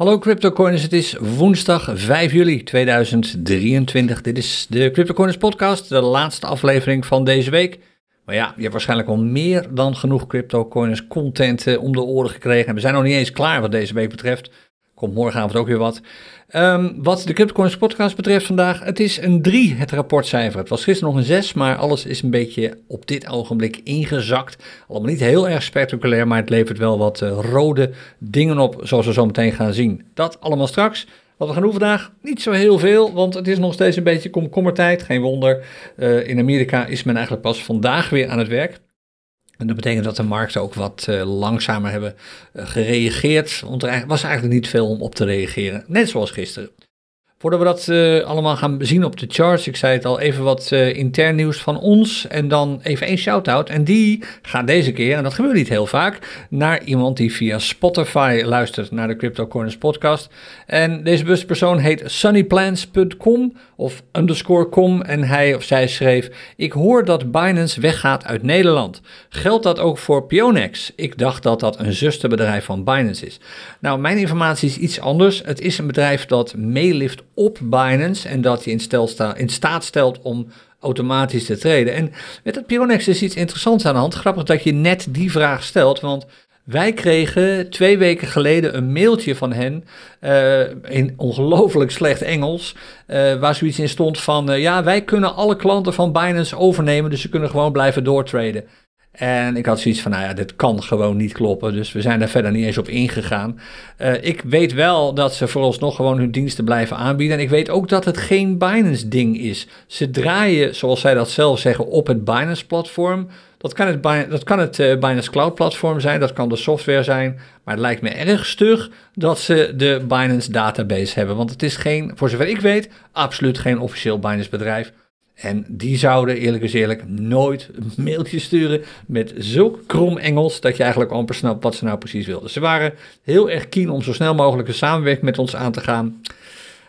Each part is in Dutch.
Hallo CryptoCoiners, het is woensdag 5 juli 2023. Dit is de CryptoCoiners podcast, de laatste aflevering van deze week. Maar ja, je hebt waarschijnlijk wel meer dan genoeg CryptoCoiners content eh, om de oren gekregen. En we zijn nog niet eens klaar wat deze week betreft. Komt morgenavond ook weer wat. Um, wat de CryptoCoins podcast betreft vandaag, het is een 3, het rapportcijfer. Het was gisteren nog een 6, maar alles is een beetje op dit ogenblik ingezakt. Allemaal niet heel erg spectaculair, maar het levert wel wat uh, rode dingen op, zoals we zo meteen gaan zien. Dat allemaal straks. Wat we gaan doen vandaag, niet zo heel veel, want het is nog steeds een beetje komkommertijd. Geen wonder, uh, in Amerika is men eigenlijk pas vandaag weer aan het werk. En dat betekent dat de markten ook wat uh, langzamer hebben uh, gereageerd. Want er was eigenlijk niet veel om op te reageren. Net zoals gisteren. Voordat we dat uh, allemaal gaan zien op de charts, ik zei het al, even wat uh, intern nieuws van ons en dan even één shout-out. En die gaat deze keer, en dat gebeurt niet heel vaak, naar iemand die via Spotify luistert naar de Crypto Corners podcast. En deze bewuste persoon heet sunnyplans.com of underscore com en hij of zij schreef, ik hoor dat Binance weggaat uit Nederland. Geldt dat ook voor Pionex? Ik dacht dat dat een zusterbedrijf van Binance is. Nou, mijn informatie is iets anders. Het is een bedrijf dat meelift op Binance en dat je in, stel sta, in staat stelt om automatisch te treden. En met dat Pionex is iets interessants aan de hand. Grappig dat je net die vraag stelt, want wij kregen twee weken geleden een mailtje van hen uh, in ongelooflijk slecht Engels, uh, waar zoiets in stond van, uh, ja, wij kunnen alle klanten van Binance overnemen, dus ze kunnen gewoon blijven doortraden. En ik had zoiets van, nou ja, dit kan gewoon niet kloppen. Dus we zijn daar verder niet eens op ingegaan. Uh, ik weet wel dat ze vooralsnog gewoon hun diensten blijven aanbieden. En ik weet ook dat het geen Binance-ding is. Ze draaien, zoals zij dat zelf zeggen, op het Binance-platform. Dat kan het, dat kan het uh, Binance Cloud-platform zijn, dat kan de software zijn. Maar het lijkt me erg stug dat ze de Binance database hebben. Want het is geen, voor zover ik weet, absoluut geen officieel Binance-bedrijf. En die zouden eerlijk is eerlijk nooit een mailtje sturen met zulk krom Engels dat je eigenlijk amper snapt wat ze nou precies wilden. Ze waren heel erg keen om zo snel mogelijk een samenwerking met ons aan te gaan.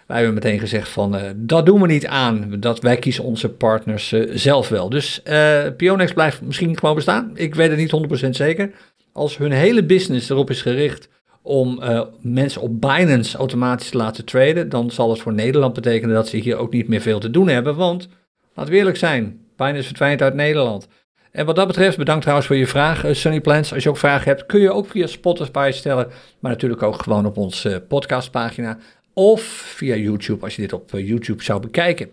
Wij hebben meteen gezegd van uh, dat doen we niet aan, dat wij kiezen onze partners uh, zelf wel. Dus uh, Pionex blijft misschien gewoon bestaan, ik weet het niet 100% zeker. Als hun hele business erop is gericht om mensen op Binance automatisch te laten traden, dan zal het voor Nederland betekenen dat ze hier ook niet meer veel te doen hebben, want Laten we eerlijk zijn, Binance verdwijnt uit Nederland. En wat dat betreft, bedankt trouwens voor je vraag, uh, Sunny Plans. Als je ook vragen hebt, kun je ook via Spotify stellen, maar natuurlijk ook gewoon op onze uh, podcastpagina of via YouTube als je dit op uh, YouTube zou bekijken.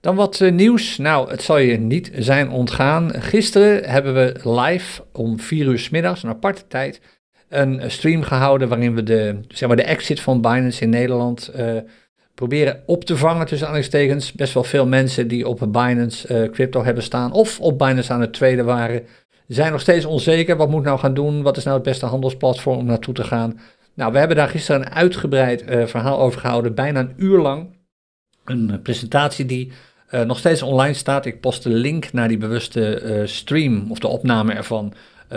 Dan wat nieuws. Nou, het zal je niet zijn ontgaan. Gisteren hebben we live om 4 uur s middags, een aparte tijd, een stream gehouden waarin we de, zeg maar, de exit van Binance in Nederland proberen op te vangen tussen aanhalingstekens. Best wel veel mensen die op Binance uh, crypto hebben staan of op Binance aan het traden waren, zijn nog steeds onzeker. Wat moet nou gaan doen? Wat is nou het beste handelsplatform om naartoe te gaan? Nou, we hebben daar gisteren een uitgebreid uh, verhaal over gehouden, bijna een uur lang. Een presentatie die nog steeds online staat. Ik post de link naar die bewuste stream of de opname ervan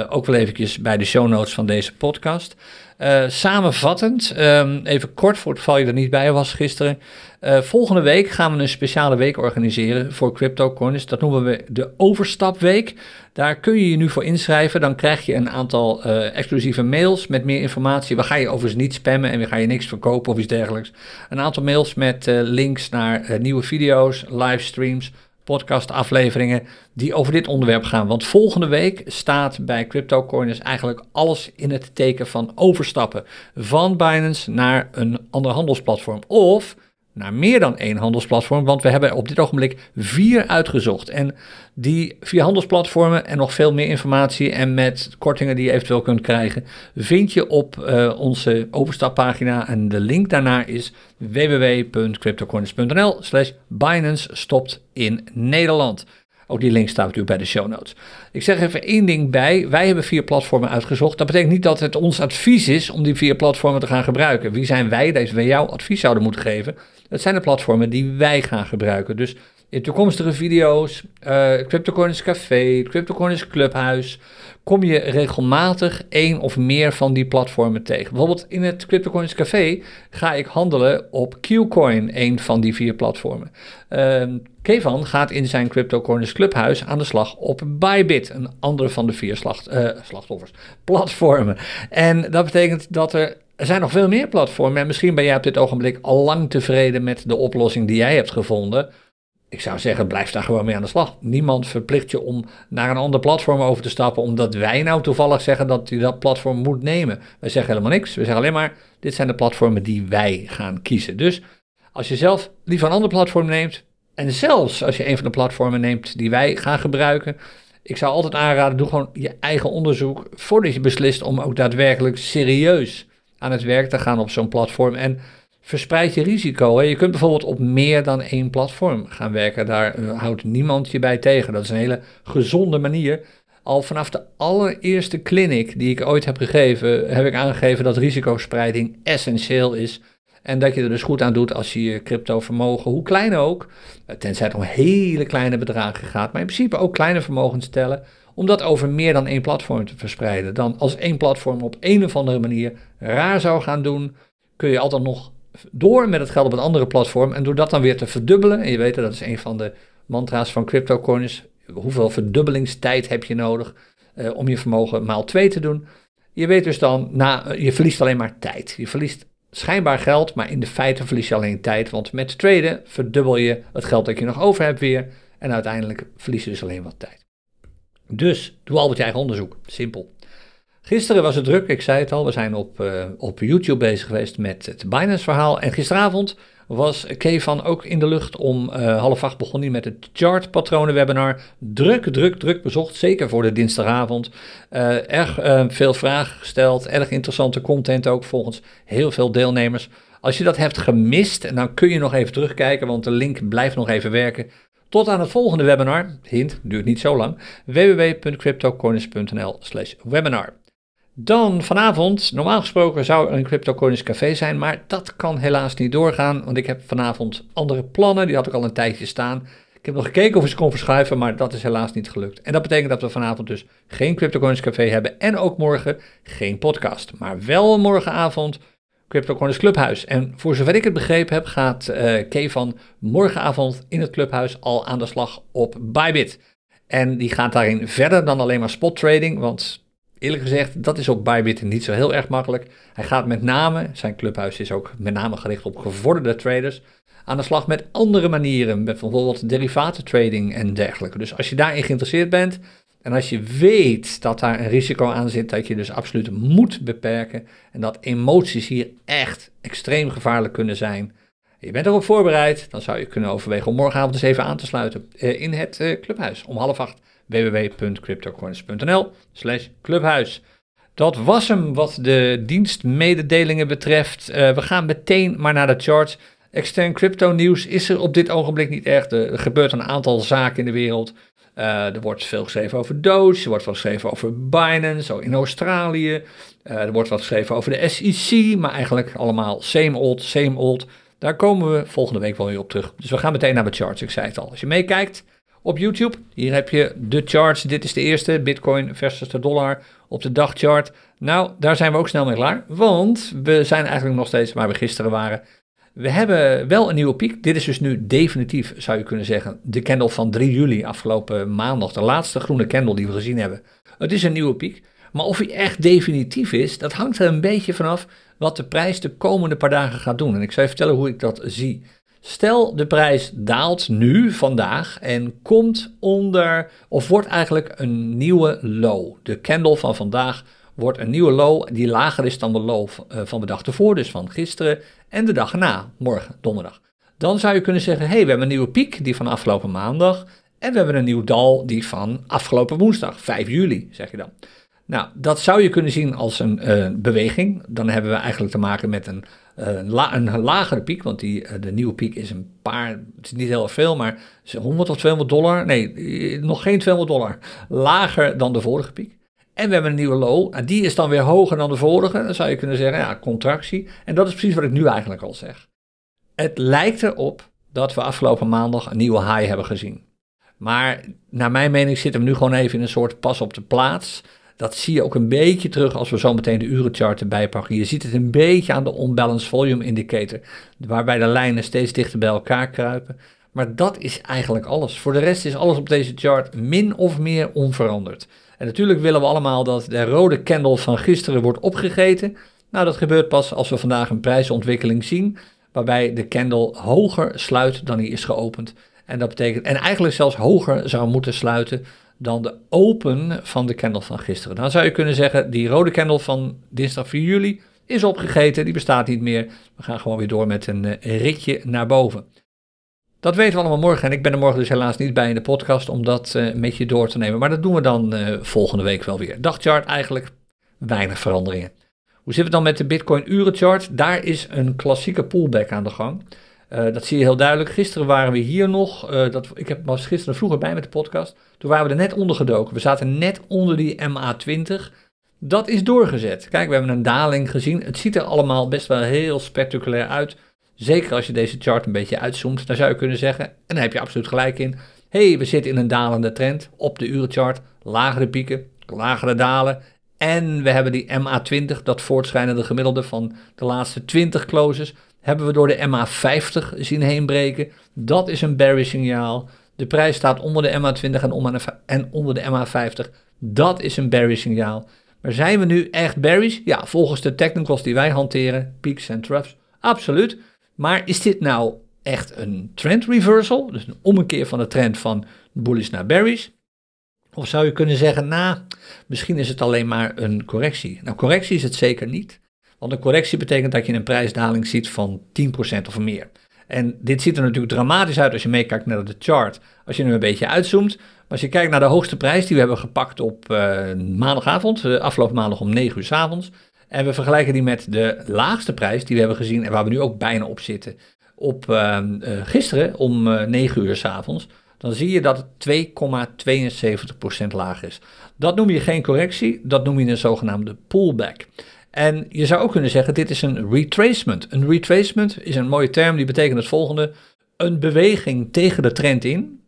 ook wel eventjes bij de show notes van deze podcast. Uh, samenvattend, um, even kort voor het geval je er niet bij was gisteren. Uh, volgende week gaan we een speciale week organiseren voor CryptoCoins. Dat noemen we de Overstapweek. Daar kun je je nu voor inschrijven. Dan krijg je een aantal uh, exclusieve mails met meer informatie. We gaan je overigens niet spammen en we gaan je niks verkopen of iets dergelijks. Een aantal mails met links naar nieuwe video's, livestreams podcastafleveringen die over dit onderwerp gaan. Want volgende week staat bij CryptoCoiners eigenlijk alles in het teken van overstappen van Binance naar een ander handelsplatform. Of naar meer dan één handelsplatform, want we hebben op dit ogenblik vier uitgezocht. En die vier handelsplatformen en nog veel meer informatie en met kortingen die je eventueel kunt krijgen, vind je op uh, onze overstappagina. En de link daarnaar is www.cryptocoins.nl slash Binance stopt in Nederland. Ook die link staat natuurlijk bij de show notes. Ik zeg even één ding bij. Wij hebben vier platformen uitgezocht. Dat betekent niet dat het ons advies is om die vier platformen te gaan gebruiken. Wie zijn wij dat we jou advies zouden moeten geven? Het zijn de platformen die wij gaan gebruiken. Dus in toekomstige video's, uh, CryptoCoins Café, CryptoCoins Clubhuis, kom je regelmatig één of meer van die platformen tegen. Bijvoorbeeld in het CryptoCoins Café ga ik handelen op Qcoin, een van die vier platformen. Uh, Kevan gaat in zijn CryptoCoins Clubhuis aan de slag op Bybit, een andere van de vier slacht, uh, slachtoffers, platformen. En dat betekent dat er er zijn nog veel meer platformen en misschien ben jij op dit ogenblik al lang tevreden met de oplossing die jij hebt gevonden. Ik zou zeggen, blijf daar gewoon mee aan de slag. Niemand verplicht je om naar een ander platform over te stappen, omdat wij nou toevallig zeggen dat je dat platform moet nemen. Wij zeggen helemaal niks. We zeggen alleen maar, dit zijn de platformen die wij gaan kiezen. Dus als je zelf liever een ander platform neemt, en zelfs als je een van de platformen neemt die wij gaan gebruiken, ik zou altijd aanraden, doe gewoon je eigen onderzoek voordat je beslist om ook daadwerkelijk serieus aan het werk te gaan op zo'n platform. En verspreid je risico. Je kunt bijvoorbeeld op meer dan één platform gaan werken. Daar uh, houdt niemand je bij tegen. Dat is een hele gezonde manier. Al vanaf de allereerste clinic die ik ooit heb gegeven, heb ik aangegeven dat risicospreiding essentieel is. En dat je er dus goed aan doet als je je crypto vermogen, hoe klein ook, eh, tenzij het om hele kleine bedragen gaat, maar in principe ook kleine vermogens tellen, om dat over meer dan één platform te verspreiden. Dan als één platform op een of andere manier raar zou gaan doen, kun je altijd nog door met het geld op een andere platform en door dat dan weer te verdubbelen, en je weet dat is een van de mantra's van CryptoCoins, hoeveel verdubbelingstijd heb je nodig uh, om je vermogen maal 2 te doen. Je weet dus dan, na, je verliest alleen maar tijd. Je verliest schijnbaar geld, maar in de feite verlies je alleen tijd. Want met traden verdubbel je het geld dat je nog over hebt weer. En uiteindelijk verlies je dus alleen wat tijd. Dus doe altijd je eigen onderzoek. Simpel. Gisteren was het druk, ik zei het al. We zijn op, uh, op YouTube bezig geweest met het Binance-verhaal. En gisteravond was Kevan ook in de lucht. Om uh, half acht begon hij met het chartpatronen-webinar. Druk, druk, druk bezocht. Zeker voor de dinsdagavond. Uh, erg veel vragen gesteld. Erg interessante content ook volgens heel veel deelnemers. Als je dat hebt gemist, dan kun je nog even terugkijken. Want de link blijft nog even werken. Tot aan het volgende webinar. Hint, duurt niet zo lang. www.cryptocoins.nl slash webinar. Dan vanavond, normaal gesproken zou er een CryptoCoins café zijn, maar dat kan helaas niet doorgaan, want ik heb vanavond andere plannen, die had ik al een tijdje staan. Ik heb nog gekeken of ik ze kon verschuiven, maar dat is helaas niet gelukt. En dat betekent dat we vanavond dus geen CryptoCoins café hebben en ook morgen geen podcast. Maar wel morgenavond CryptoCoins Clubhuis. En voor zover ik het begrepen heb, gaat uh, Kevan morgenavond in het clubhuis al aan de slag op Bybit. En die gaat daarin verder dan alleen maar spot trading, want eerlijk gezegd, dat is op Bybit niet zo heel erg makkelijk. Hij gaat met name, zijn clubhuis is ook met name gericht op gevorderde traders, aan de slag met andere manieren, met bijvoorbeeld derivatentrading en dergelijke. Dus als je daarin geïnteresseerd bent en als je weet dat daar een risico aan zit, dat je dus absoluut moet beperken en dat emoties hier echt extreem gevaarlijk kunnen zijn. Je bent erop voorbereid, dan zou je kunnen overwegen om morgenavond eens even aan te sluiten eh, in het eh, clubhuis om half acht www.cryptocoins.nl slash clubhuis. Dat was hem wat de dienstmededelingen betreft. Uh, we gaan meteen maar naar de charts. Extern crypto nieuws is er op dit ogenblik niet echt. Er gebeurt een aantal zaken in de wereld. Uh, er wordt veel geschreven over Doge, er wordt wat geschreven over Binance, ook in Australië. Uh, er wordt wat geschreven over de SEC, maar eigenlijk allemaal same old, same old. Daar komen we volgende week wel weer op terug. Dus we gaan meteen naar de charts, ik zei het al. Als je meekijkt, op YouTube. Hier heb je de charts. Dit is de eerste, Bitcoin versus de dollar op de dagchart. Nou, daar zijn we ook snel mee klaar, want we zijn eigenlijk nog steeds waar we gisteren waren. We hebben wel een nieuwe piek. Dit is dus nu definitief, zou je kunnen zeggen, de candle van 3 juli afgelopen maandag. De laatste groene candle die we gezien hebben. Het is een nieuwe piek. Maar of hij echt definitief is, dat hangt er een beetje vanaf wat de prijs de komende paar dagen gaat doen. En ik zal je vertellen hoe ik dat zie. Stel de prijs daalt nu, vandaag, en komt onder, of wordt eigenlijk een nieuwe low. De candle van vandaag wordt een nieuwe low die lager is dan de low eh, van de dag ervoor, dus van gisteren en de dag erna, morgen, donderdag. Dan zou je kunnen zeggen, hey, we hebben een nieuwe piek, die van afgelopen maandag, en we hebben een nieuw dal, die van afgelopen woensdag, 5 juli, zeg je dan. Nou, dat zou je kunnen zien als een uh, beweging. Dan hebben we eigenlijk te maken met een uh, een lagere piek, want die, de nieuwe piek is een paar, het is niet heel veel, maar 100 of 200 dollar, nee, nog geen 200 dollar, lager dan de vorige piek. En we hebben een nieuwe low, en die is dan weer hoger dan de vorige, dan zou je kunnen zeggen, ja, contractie. En dat is precies wat ik nu eigenlijk al zeg. Het lijkt erop dat we afgelopen maandag een nieuwe high hebben gezien. Maar naar mijn mening zitten we nu gewoon even in een soort pas op de plaats. Dat zie je ook een beetje terug als we zo meteen de urenchart erbij pakken. Je ziet het een beetje aan de unbalanced volume indicator, waarbij de lijnen steeds dichter bij elkaar kruipen. Maar dat is eigenlijk alles. Voor de rest is alles op deze chart min of meer onveranderd. En natuurlijk willen we allemaal dat de rode candle van gisteren wordt opgegeten. Nou, dat gebeurt pas als we vandaag een prijsontwikkeling zien, waarbij de candle hoger sluit dan hij is geopend. En dat betekent, en eigenlijk zelfs hoger zou moeten sluiten dan de open van de candle van gisteren. Dan zou je kunnen zeggen, die rode candle van dinsdag 4 juli is opgegeten, die bestaat niet meer. We gaan gewoon weer door met een eh, ritje naar boven. Dat weten we allemaal morgen en ik ben er morgen dus helaas niet bij in de podcast om dat uh, met je door te nemen. Maar dat doen we dan uh, volgende week wel weer. Dagchart eigenlijk weinig veranderingen. Hoe zit het dan met de Bitcoin urenchart? Daar is een klassieke pullback aan de gang. Uh, dat zie je heel duidelijk. Gisteren waren we hier nog. dat, ik heb, was gisteren vroeger bij met de podcast. Toen waren we er net onder gedoken. We zaten net onder die MA20. Dat is doorgezet. Kijk, we hebben een daling gezien. Het ziet er allemaal best wel heel spectaculair uit. Zeker als je deze chart een beetje uitzoomt, dan zou je kunnen zeggen, en daar heb je absoluut gelijk in, hey, we zitten in een dalende trend op de urenchart, lagere pieken, lagere dalen, en we hebben die MA20, dat voortschrijdende gemiddelde van de laatste 20 closes, hebben we door de MA50 zien heenbreken. Dat is een bearish signaal. De prijs staat onder de MA20 en onder de MA50. Dat is een bearish signaal. Maar zijn we nu echt bearish? Ja, volgens de technicals die wij hanteren, peaks en troughs, absoluut. Maar is dit nou echt een trend reversal? Dus een ommekeer van de trend van bullish naar bearish? Of zou je kunnen zeggen, nou, misschien is het alleen maar een correctie. Nou, correctie is het zeker niet. Want een correctie betekent dat je een prijsdaling ziet van 10% of meer. En dit ziet er natuurlijk dramatisch uit als je meekijkt naar de chart. Als je nu een beetje uitzoomt. Maar als je kijkt naar de hoogste prijs die we hebben gepakt op uh, maandagavond, uh, afgelopen maandag om 9 uur s avonds. En we vergelijken die met de laagste prijs die we hebben gezien en waar we nu ook bijna op zitten. Op uh, gisteren om uh, 9 uur s avonds. Dan zie je dat het 2,72% laag is. Dat noem je geen correctie, dat noem je een zogenaamde pullback. En je zou ook kunnen zeggen, dit is een retracement. Een retracement is een mooie term, die betekent het volgende. Een beweging tegen de trend in,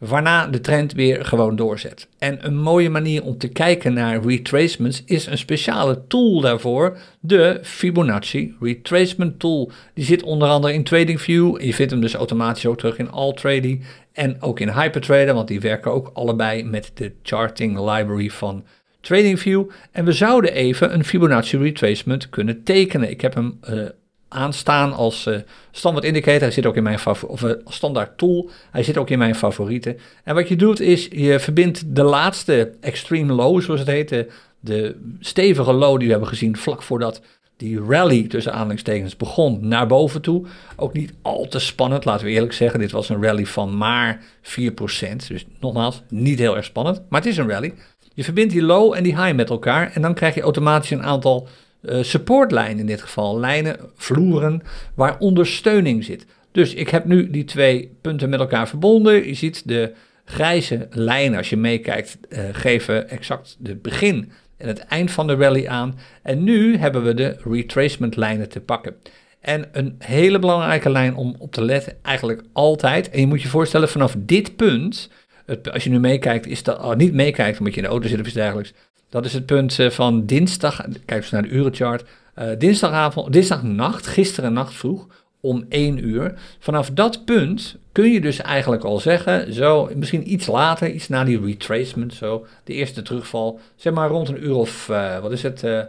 waarna de trend weer gewoon doorzet. En een mooie manier om te kijken naar retracements is een speciale tool daarvoor, de Fibonacci Retracement Tool. Die zit onder andere in TradingView. Je vindt hem dus automatisch ook terug in AllTrading en ook in HyperTrader, want die werken ook allebei met de charting library van TradingView. En we zouden even een Fibonacci retracement kunnen tekenen. Ik heb hem uh, aanstaan als uh, standaard indicator. Hij zit ook in mijn of, uh, standaard tool. Hij zit ook in mijn favorieten. En wat je doet is, je verbindt de laatste extreme low, zoals het heet, de, de stevige low die we hebben gezien vlak voordat die rally tussen aanhalingstekens begon naar boven toe. Ook niet al te spannend, laten we eerlijk zeggen. Dit was een rally van maar 4%. Dus nogmaals, niet heel erg spannend, maar het is een rally. Je verbindt die low en die high met elkaar en dan krijg je automatisch een aantal supportlijnen in dit geval. Lijnen, vloeren, waar ondersteuning zit. Dus ik heb nu die twee punten met elkaar verbonden. Je ziet de grijze lijnen, als je meekijkt, uh, geven exact het begin en het eind van de rally aan. En nu hebben we de retracement lijnen te pakken. En een hele belangrijke lijn om op te letten, eigenlijk altijd. En je moet je voorstellen, vanaf dit punt, het, als je nu meekijkt, is dat, oh, niet meekijkt omdat je in de auto zit of iets dergelijks. Dat is het punt eh, van dinsdag, kijk eens naar de urenchart, uh, dinsdagavond, dinsdagnacht, gisteren nacht vroeg, om 1 uur. Vanaf dat punt kun je dus eigenlijk al zeggen, zo misschien iets later, iets na die retracement, zo, de eerste terugval, zeg maar rond een uur of, uh, wat is het, uh,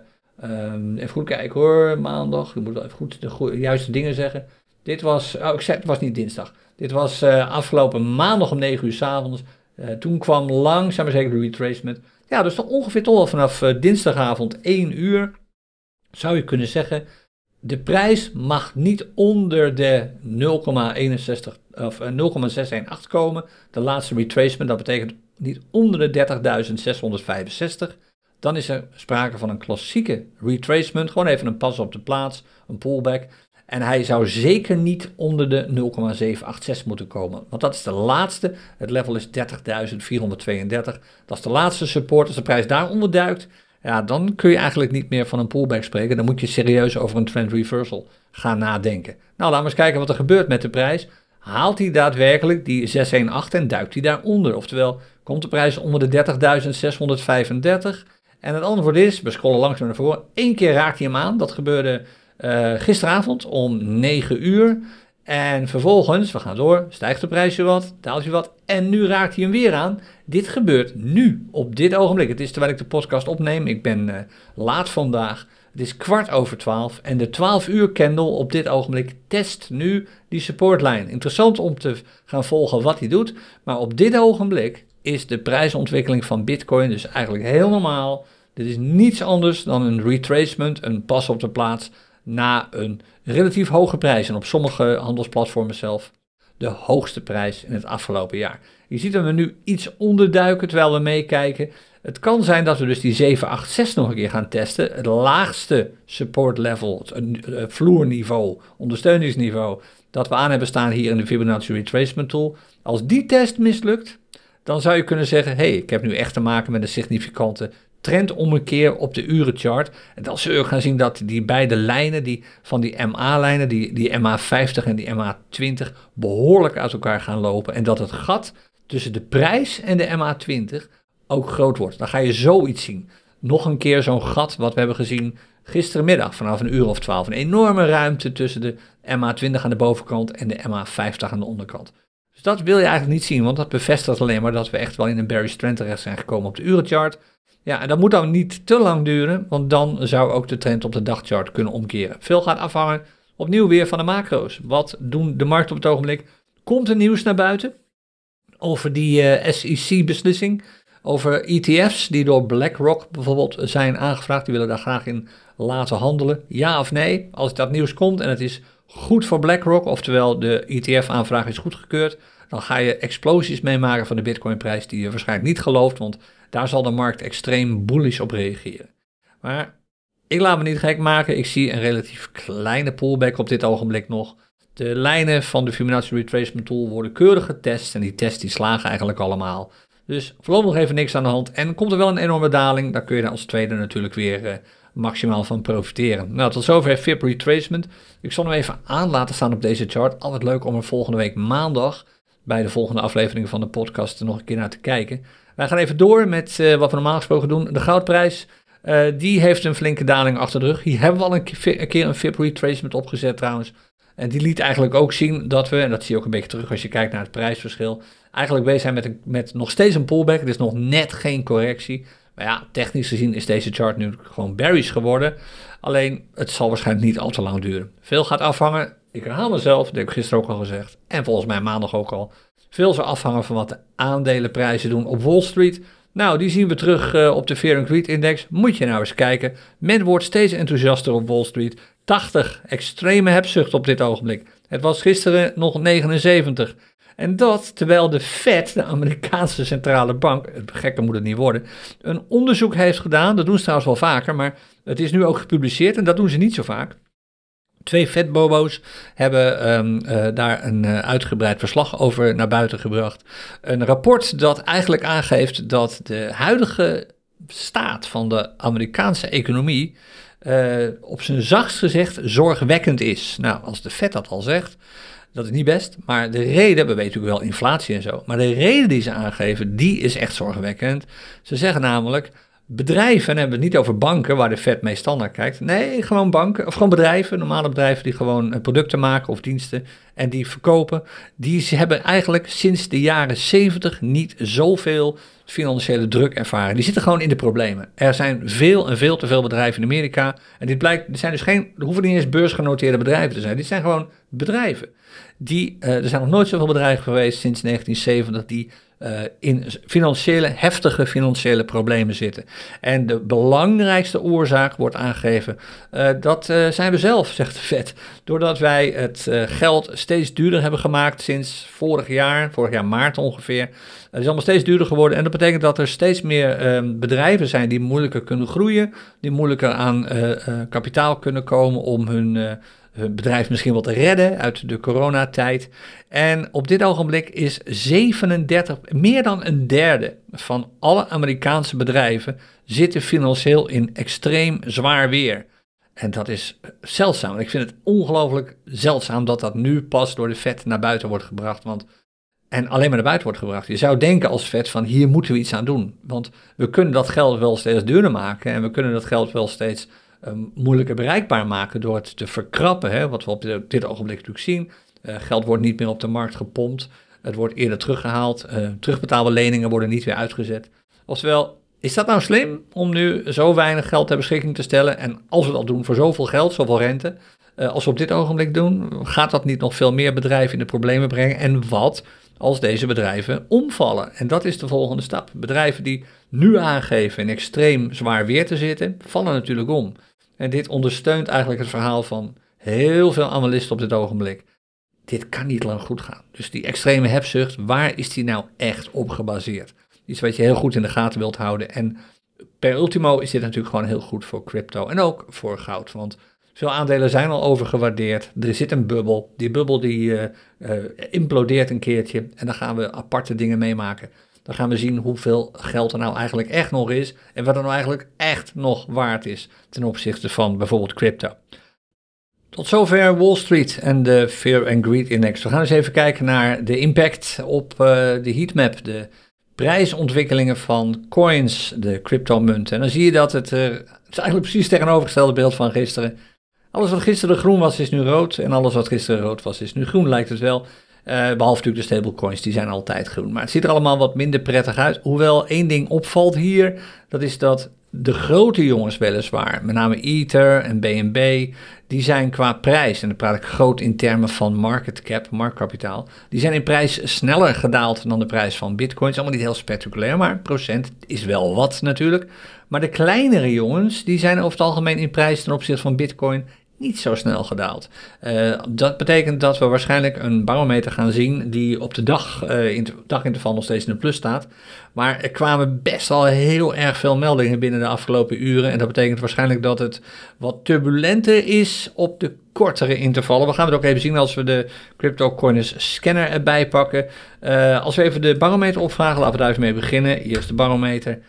um, even goed kijken hoor, maandag, ik moet even goed de juiste dingen zeggen. Dit was, oh ik zei, het was niet dinsdag, dit was afgelopen maandag om 9 uur s avonds. toen kwam langzaam maar zeker de retracement. Ja, dus toch ongeveer toch al vanaf dinsdagavond 1 uur, zou je kunnen zeggen, de prijs mag niet onder de 0,61 of 0,618 eh, komen. De laatste retracement, dat betekent niet onder de 30.665. Dan is er sprake van een klassieke retracement. Gewoon even een pas op de plaats, een pullback. En hij zou zeker niet onder de 0,786 moeten komen. Want dat is de laatste. Het level is 30.432. Dat is de laatste support. Als de prijs daaronder duikt, ja, dan kun je eigenlijk niet meer van een pullback spreken. Dan moet je serieus over een trend reversal gaan nadenken. Nou, laten we eens kijken wat er gebeurt met de prijs. Haalt hij daadwerkelijk die 618 en duikt hij daaronder? Oftewel, komt de prijs onder de 30.635? En het antwoord is, we scrollen langzaam naar voren, één keer raakt hij hem aan. Dat gebeurde uh, gisteravond om 9 uur. En vervolgens, we gaan door, stijgt de prijs je wat, daalt je wat en nu raakt hij hem weer aan. Dit gebeurt nu, op dit ogenblik. Het is terwijl ik de podcast opneem, ik ben uh, laat vandaag. Het is kwart over 12 en de 12 uur candle op dit ogenblik test nu die supportlijn. Interessant om te gaan volgen wat hij doet, maar op dit ogenblik is de prijsontwikkeling van Bitcoin dus eigenlijk heel normaal. Dit is niets anders dan een retracement, een pas op de plaats na een relatief hoge prijs. En op sommige handelsplatformen zelf de hoogste prijs in het afgelopen jaar. Je ziet dat we nu iets onderduiken terwijl we meekijken. Het kan zijn dat we dus die 786 nog een keer gaan testen. Het laagste support level, het eh, vloerniveau, ondersteuningsniveau, dat we aan hebben staan hier in de Fibonacci Retracement Tool. Als die test mislukt, dan zou je kunnen zeggen: hé, hey, ik heb nu echt te maken met een significante trendommekeer op de urenchart. En dan zul je gaan zien dat die beide lijnen die, van die MA-lijnen, die, die MA50 en die MA20, behoorlijk uit elkaar gaan lopen. En dat het gat tussen de prijs en de MA20 ook groot wordt. Dan ga je zoiets zien. Nog een keer zo'n gat wat we hebben gezien gistermiddag vanaf een uur of twaalf. Een enorme ruimte tussen de MA20 aan de bovenkant en de MA50 aan de onderkant. Dus dat wil je eigenlijk niet zien, want dat bevestigt alleen maar dat we echt wel in een bearish trend terecht zijn gekomen op de urenchart. Ja, en dat moet dan niet te lang duren, want dan zou ook de trend op de dagchart kunnen omkeren. Veel gaat afhangen opnieuw weer van de macro's. Wat doen de markt op het ogenblik? Komt er nieuws naar buiten over die eh, SEC-beslissing? Over ETF's die door BlackRock bijvoorbeeld zijn aangevraagd. Die willen daar graag in laten handelen. Ja of nee? Als dat nieuws komt en het is goed voor BlackRock, oftewel de ETF-aanvraag is goedgekeurd, dan ga je explosies meemaken van de Bitcoin-prijs die je waarschijnlijk niet gelooft, want daar zal de markt extreem bullish op reageren. Maar ik laat me niet gek maken. Ik zie een relatief kleine pullback op dit ogenblik nog. De lijnen van de Fibonacci Retracement Tool worden keurig getest en die tests die slagen eigenlijk allemaal. Dus voorlopig nog even niks aan de hand. En komt er wel een enorme daling, daar kun je als tweede natuurlijk weer uh, maximaal van profiteren. Nou, tot zover FIP Retracement. Ik zal hem even aan laten staan op deze chart. Altijd leuk om er volgende week maandag bij de volgende aflevering van de podcast nog een keer naar te kijken. Wij gaan even door met uh, wat we normaal gesproken doen. De goudprijs, uh, die heeft een flinke daling achter de rug. Hier hebben we al een keer een, FIP retracement opgezet trouwens. En die liet eigenlijk ook zien dat we, en dat zie je ook een beetje terug als je kijkt naar het prijsverschil, eigenlijk bezig zijn met, met nog steeds een pullback. Het is nog net geen correctie. Maar ja, technisch gezien is deze chart nu gewoon bearish geworden. Alleen, het zal waarschijnlijk niet al te lang duren. Veel gaat afhangen. Ik herhaal mezelf, dat heb ik gisteren ook al gezegd. En volgens mij maandag ook al. Veel zal afhangen van wat de aandelenprijzen doen op Wall Street. Nou, die zien we terug uh, op de Fear Greed Index. Moet je nou eens kijken. Men wordt steeds enthousiaster op Wall Street. 80, extreme hebzucht op dit ogenblik. Het was gisteren nog 79. En dat terwijl de Fed, de Amerikaanse centrale bank, gekker moet het niet worden, een onderzoek heeft gedaan. Dat doen ze trouwens wel vaker, maar het is nu ook gepubliceerd en dat doen ze niet zo vaak. Twee vetbobo's hebben um, uh, daar een uh, uitgebreid verslag over naar buiten gebracht. Een rapport dat eigenlijk aangeeft dat de huidige staat van de Amerikaanse economie uh, op zijn zachtst gezegd zorgwekkend is. Nou, als de Fed dat al zegt, dat is niet best. Maar de reden, we weten natuurlijk wel inflatie en zo, maar de reden die ze aangeven, die is echt zorgwekkend. Ze zeggen namelijk, bedrijven, en hebben we het niet over banken, waar de Fed meestal naar kijkt. Nee, gewoon banken, of gewoon bedrijven, normale bedrijven die gewoon eh, producten maken of diensten en die verkopen. Die hebben eigenlijk sinds de jaren 70 niet zoveel financiële druk ervaren. Die zitten gewoon in de problemen. Er zijn veel en veel te veel bedrijven in Amerika. En dit blijkt, er zijn dus geen, er hoeven niet eens beursgenoteerde bedrijven te zijn. Dit zijn gewoon bedrijven. Die, uh, er zijn nog nooit zoveel bedrijven geweest sinds 1970 die uh, in financiële, heftige financiële problemen zitten. En de belangrijkste oorzaak wordt aangegeven, uh, dat uh, zijn we zelf, zegt de Fed. Doordat wij het geld steeds duurder hebben gemaakt sinds vorig jaar, vorig jaar maart ongeveer. Het is allemaal steeds duurder geworden en dat betekent dat er steeds meer ehm, bedrijven zijn die moeilijker kunnen groeien, die moeilijker aan kapitaal kunnen komen om hun hun bedrijf misschien wel te redden uit de coronatijd. En op dit ogenblik is 37, meer dan een derde van alle Amerikaanse bedrijven zitten financieel in extreem zwaar weer. En dat is zeldzaam. Ik vind het ongelooflijk zeldzaam dat dat nu pas door de vet naar buiten wordt gebracht. Want, en alleen maar naar buiten wordt gebracht. Je zou denken als vet van hier moeten we iets aan doen. Want we kunnen dat geld wel steeds duurder maken. En we kunnen dat geld wel steeds um, moeilijker bereikbaar maken door het te verkrappen. Hè, wat we op dit, ogenblik natuurlijk zien. Uh, geld wordt niet meer op de markt gepompt. Het wordt eerder teruggehaald. Uh, terugbetaalde leningen worden niet weer uitgezet. Oftewel, Is dat nou slim om nu zo weinig geld ter beschikking te stellen? En als we dat doen voor zoveel geld, zoveel rente, uh, als we op dit ogenblik doen, gaat dat niet nog veel meer bedrijven in de problemen brengen? En wat als deze bedrijven omvallen? En dat is de volgende stap. Bedrijven die nu aangeven in extreem zwaar weer te zitten, vallen natuurlijk om. En dit ondersteunt eigenlijk het verhaal van heel veel analisten op dit ogenblik. Dit kan niet lang goed gaan. Dus die extreme hebzucht, waar is die nou echt op gebaseerd? Iets wat je heel goed in de gaten wilt houden. En per ultimo is dit natuurlijk gewoon heel goed voor crypto en ook voor goud. Want veel aandelen zijn al overgewaardeerd. Er zit een bubbel. Die bubbel die uh, uh, implodeert een keertje. En dan gaan we aparte dingen meemaken. Dan gaan we zien hoeveel geld er nou eigenlijk echt nog is. En wat er nou eigenlijk echt nog waard is ten opzichte van bijvoorbeeld crypto. Tot zover Wall Street en de Fear and Greed Index. We gaan eens even kijken naar de impact op uh, de heatmap, de prijsontwikkelingen van coins, de crypto-munten. En dan zie je dat het, uh, het is eigenlijk precies het tegenovergestelde beeld van gisteren. Alles wat gisteren groen was, is nu rood. En alles wat gisteren rood was, is nu groen, lijkt het wel. Uh, behalve natuurlijk de stablecoins, die zijn altijd groen. Maar het ziet er allemaal wat minder prettig uit. Hoewel één ding opvalt hier, dat is dat de grote jongens weliswaar, met name Ether en BNB, die zijn qua prijs, en dan praat ik groot in termen van market cap, marktkapitaal, die zijn in prijs sneller gedaald dan de prijs van bitcoin. Het is allemaal niet heel spectaculair, maar procent is wel wat natuurlijk. Maar de kleinere jongens, die zijn over het algemeen in prijs ten opzichte van bitcoin niet zo snel gedaald. Uh, dat betekent dat we waarschijnlijk een barometer gaan zien die op de dag, uh, in daginterval nog steeds in de plus staat. Maar er kwamen best al heel erg veel meldingen binnen de afgelopen uren. En dat betekent waarschijnlijk dat het wat turbulenter is op de kortere intervallen. We gaan het ook even zien als we de CryptoCoiners scanner erbij pakken. Uh, als we even de barometer opvragen, laten we daar even mee beginnen. Hier is de barometer.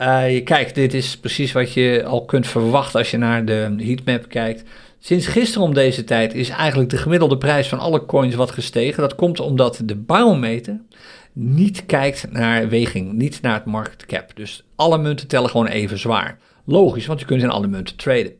Uh, kijk, dit is precies wat je al kunt verwachten als je naar de heatmap kijkt. Sinds gisteren om deze tijd is eigenlijk de gemiddelde prijs van alle coins wat gestegen. Dat komt omdat de barometer niet kijkt naar weging, niet naar het market cap. Dus alle munten tellen gewoon even zwaar. Logisch, want je kunt in alle munten traden.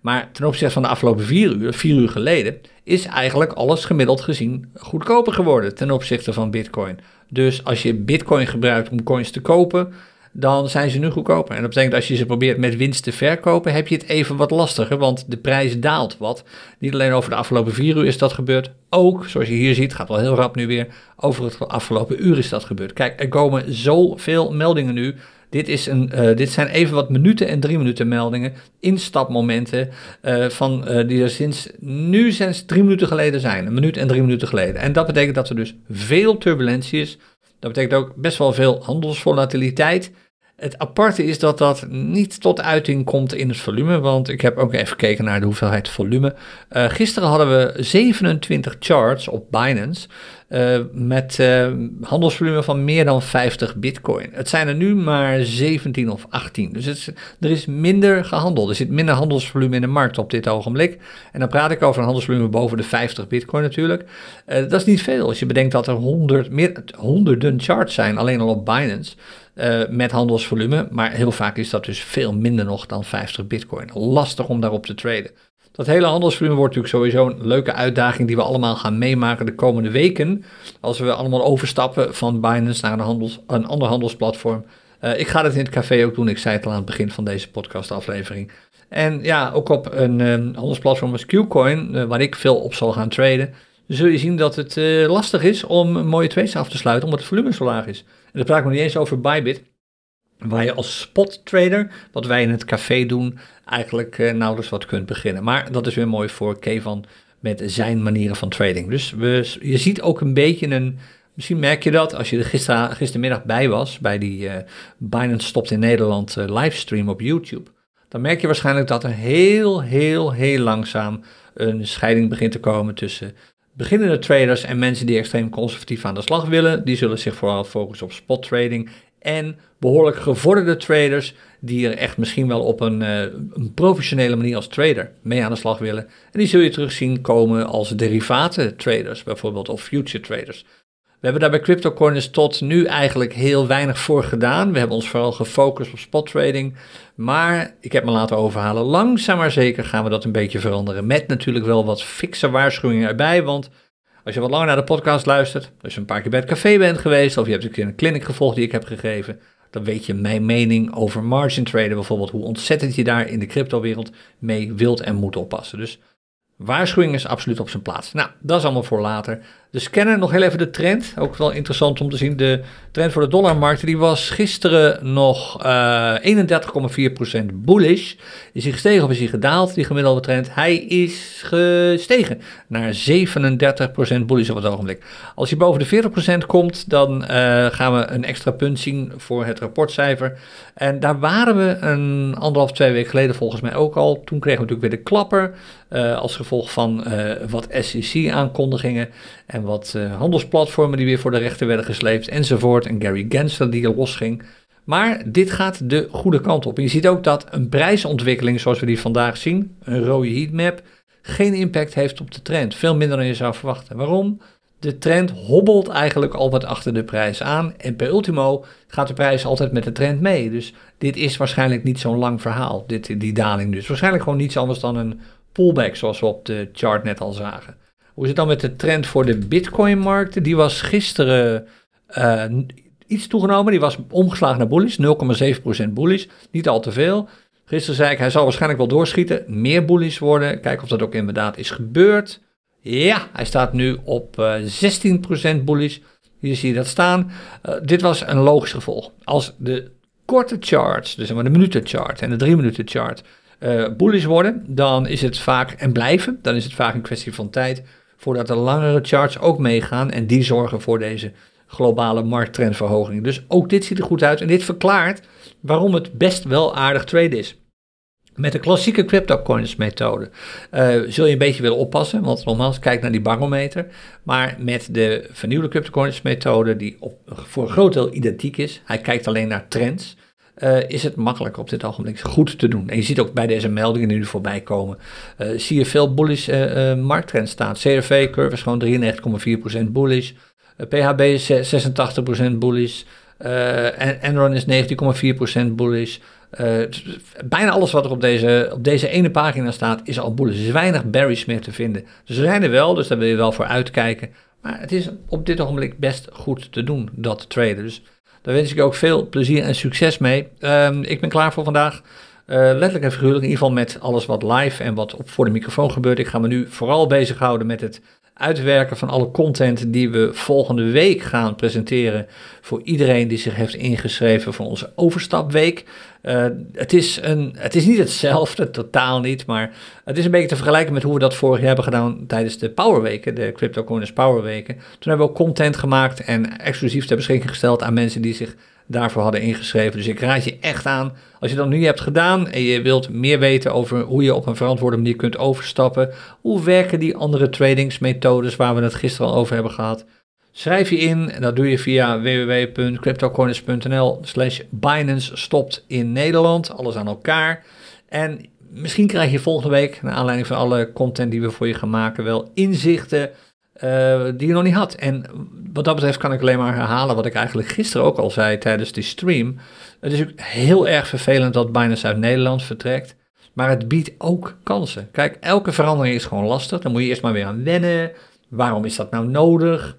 Maar ten opzichte van de afgelopen vier uur, vier uur geleden, is eigenlijk alles gemiddeld gezien goedkoper geworden ten opzichte van Bitcoin. Dus als je Bitcoin gebruikt om coins te kopen, dan zijn ze nu goedkoper. En dat betekent als je ze probeert met winst te verkopen, heb je het even wat lastiger, want de prijs daalt wat. Niet alleen over de afgelopen vier uur is dat gebeurd, ook, zoals je hier ziet, gaat wel heel rap nu weer, over het afgelopen uur is dat gebeurd. Kijk, er komen zoveel meldingen nu. Dit, is een, uh, dit zijn even wat minuten en drie minuten meldingen, instapmomenten, uh, van, uh, die er sinds nu sinds drie minuten geleden zijn. Een minuut en drie minuten geleden. En dat betekent dat er dus veel turbulentie is dat betekent ook best wel veel handelsvolatiliteit. Het aparte is dat dat niet tot uiting komt in het volume, want ik heb ook even gekeken naar de hoeveelheid volume. Uh, gisteren hadden we 27 charts op Binance uh, met uh, handelsvolume van meer dan 50 bitcoin. Het zijn er nu maar 17 of 18, dus er is minder gehandeld. Er zit minder handelsvolume in de markt op dit ogenblik. En dan praat ik over een handelsvolume boven de 50 bitcoin natuurlijk. dat is niet veel als je bedenkt dat er honderd, meer, honderden charts zijn alleen al op Binance. Uh, met handelsvolume. Maar heel vaak is dat dus veel minder nog dan 50 bitcoin. Lastig om daarop te traden. Dat hele handelsvolume wordt natuurlijk sowieso een leuke uitdaging die we allemaal gaan meemaken de komende weken. Als we allemaal overstappen van Binance naar een, handels, een ander handelsplatform. Uh, ik ga dat in het café ook doen. Ik zei het al aan het begin van deze podcastaflevering. En ja, ook op een um, handelsplatform als Qcoin, uh, waar ik veel op zal gaan traden, zul je zien dat het lastig is om mooie trades af te sluiten, omdat het volume zo laag is. En dan praat ik nog niet eens over Bybit, waar je als spot trader, wat wij in het café doen, eigenlijk uh, nauwelijks wat kunt beginnen. Maar dat is weer mooi voor Kevan met zijn manieren van trading. Dus we, je ziet ook een beetje een, misschien merk je dat als je er gister, gistermiddag bij was, bij die uh, Binance Stopt in Nederland uh, livestream op YouTube. Dan merk je waarschijnlijk dat er heel, heel, heel langzaam een scheiding begint te komen tussen beginnende traders en mensen die extreem conservatief aan de slag willen. Die zullen zich vooral focussen op spot trading en behoorlijk gevorderde traders die er echt misschien wel op een, uh, een, professionele manier als trader mee aan de slag willen. En die zul je terugzien komen als derivaten traders bijvoorbeeld of future traders. We hebben daar bij CryptoCoiners tot nu eigenlijk heel weinig voor gedaan. We hebben ons vooral gefocust op spot trading. Maar ik heb me laten overhalen. Langzaam maar zeker gaan we dat een beetje veranderen. Met natuurlijk wel wat fikse waarschuwingen erbij. Want als je wat langer naar de podcast luistert, als je een paar keer bij het café bent geweest, of je hebt een keer een clinic gevolgd die ik heb gegeven, dan weet je mijn mening over margin traden bijvoorbeeld, hoe ontzettend je daar in de cryptowereld mee wilt en moet oppassen. Dus waarschuwing is absoluut op zijn plaats. Nou, dat is allemaal voor later. De scanner, nog heel even de trend. Ook wel interessant om te zien. De trend voor de dollarmarkt, die was gisteren nog uh, 31,4% bullish. Is hij gestegen of is hij gedaald, die gemiddelde trend? Hij is gestegen naar 37% bullish op het ogenblik. Als hij boven de 40% komt, dan uh, gaan we een extra punt zien voor het rapportcijfer. En daar waren we een anderhalf, twee weken geleden volgens mij ook al. Toen kregen we natuurlijk weer de klapper. Uh, als gevolg van wat SEC-aankondigingen en wat uh, handelsplatformen die weer voor de rechter werden gesleept enzovoort. En Gary Gensler die er losging. Maar dit gaat de goede kant op. En je ziet ook dat een prijsontwikkeling zoals we die vandaag zien, een rode heatmap, geen impact heeft op de trend. Veel minder dan je zou verwachten. Waarom? De trend hobbelt eigenlijk al wat achter de prijs aan. En per ultimo gaat de prijs altijd met de trend mee. Dus dit is waarschijnlijk niet zo'n lang verhaal, dit, die daling dus. Waarschijnlijk gewoon niets anders dan een pullback, zoals we op de chart net al zagen. Hoe is het dan met de trend voor de Bitcoin-markten? Die was gisteren uh, iets toegenomen. Die was omgeslagen naar bullish, 0,7% bullish. Niet al te veel. Gisteren zei ik, hij zal waarschijnlijk wel doorschieten, meer bullish worden. Kijken of dat ook inderdaad is gebeurd. Ja, hij staat nu op uh, 16% bullish. Hier zie je dat staan. Uh, dit was een logisch gevolg. Als de korte charts, dus de minutenchart en de drie minuten chart, uh, worden, dan is het vaak, en blijven, dan is het vaak een kwestie van tijd voordat de langere charts ook meegaan en die zorgen voor deze globale markttrendverhoging. Dus ook dit ziet er goed uit en dit verklaart waarom het best wel aardig trade is. Met de klassieke cryptocurrency methode uh, zul je een beetje willen oppassen, want nogmaals, kijk naar die barometer. Maar met de vernieuwde cryptocurrency methode, die voor een groot deel identiek is, hij kijkt alleen naar trends, uh, is het makkelijk op dit ogenblik goed te doen. En je ziet ook bij deze meldingen die nu voorbij komen, uh, zie je veel bullish uh, markttrend staan. CRV curve is gewoon 93,4% bullish. PHB is 86% bullish. Enron is 19,4% bullish. bijna alles wat er op deze, op deze ene pagina staat is al bullish. Er is weinig bearish meer te vinden. Dus er zijn er wel, dus daar wil je wel voor uitkijken. Maar het is op dit ogenblik best goed te doen, dat traden. Dus daar wens ik ook veel plezier en succes mee. Um, ik ben klaar voor vandaag. Uh, letterlijk en figuurlijk, in ieder geval met alles wat live en wat op voor de microfoon gebeurt. Ik ga me nu vooral bezighouden met het uitwerken van alle content die we volgende week gaan presenteren voor iedereen die zich heeft ingeschreven voor onze overstapweek. Uh, het, is een, het is niet hetzelfde, totaal niet, maar het is een beetje te vergelijken met hoe we dat vorig jaar hebben gedaan tijdens de Powerweken, de CryptoCoiners Powerweken. Toen hebben we ook content gemaakt en exclusief ter beschikking gesteld aan mensen die zich daarvoor hadden ingeschreven. Dus ik raad je echt aan, als je dat nu hebt gedaan en je wilt meer weten over hoe je op een verantwoorde manier kunt overstappen, hoe werken die andere tradingsmethodes waar we het gisteren al over hebben gehad, schrijf je in en dat doe je via www.cryptocorners.nl slash Binance stopt in Nederland, alles aan elkaar. En misschien krijg je volgende week, naar aanleiding van alle content die we voor je gaan maken, wel inzichten uh, die je nog niet had. En wat dat betreft kan ik alleen maar herhalen wat ik eigenlijk gisteren ook al zei tijdens die stream. Het is heel erg vervelend dat Binance uit Nederland vertrekt. Maar het biedt ook kansen. Kijk, elke verandering is gewoon lastig. Dan moet je eerst maar weer aan wennen. Waarom is dat nou nodig?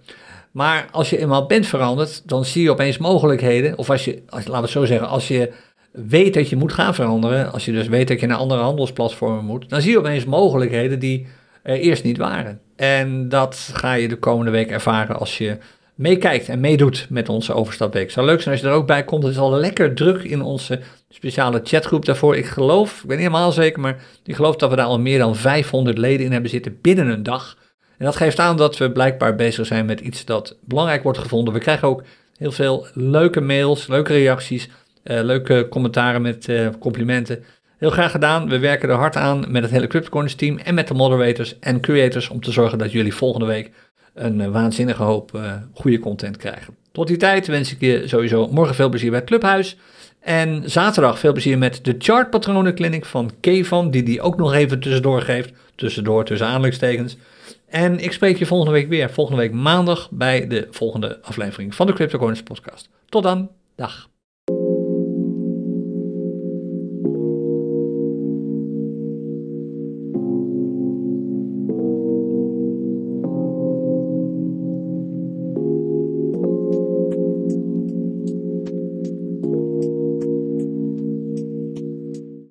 Maar als je eenmaal bent veranderd, dan zie je opeens mogelijkheden. Of als je, als, laten we zo zeggen, als je weet dat je moet gaan veranderen. Als je dus weet dat je naar andere handelsplatformen moet. Dan zie je opeens mogelijkheden die er eerst niet waren. En dat ga je de komende week ervaren als je meekijkt en meedoet met onze overstapweek. Het zou leuk zijn als je er ook bij komt. Het is al lekker druk in onze speciale chatgroep daarvoor. Ik geloof, ik ben niet helemaal zeker, maar ik geloof dat we daar al meer dan 500 leden in hebben zitten binnen een dag. En dat geeft aan dat we blijkbaar bezig zijn met iets dat belangrijk wordt gevonden. We krijgen ook heel veel leuke mails, leuke reacties, uh, leuke commentaren met uh, complimenten. Heel graag gedaan. We werken er hard aan met het hele CryptoCorners team en met de moderators en creators om te zorgen dat jullie volgende week een uh, waanzinnige hoop goede content krijgen. Tot die tijd wens ik je sowieso morgen veel plezier bij het Clubhuis. En zaterdag veel plezier met de Chartpatronen Clinic van Kevan, die die ook nog even tussendoor geeft. Tussendoor, tussen aanleidingstekens. En ik spreek je volgende week weer, volgende week maandag, bij de volgende aflevering van de CryptoCorners podcast. Tot dan, dag.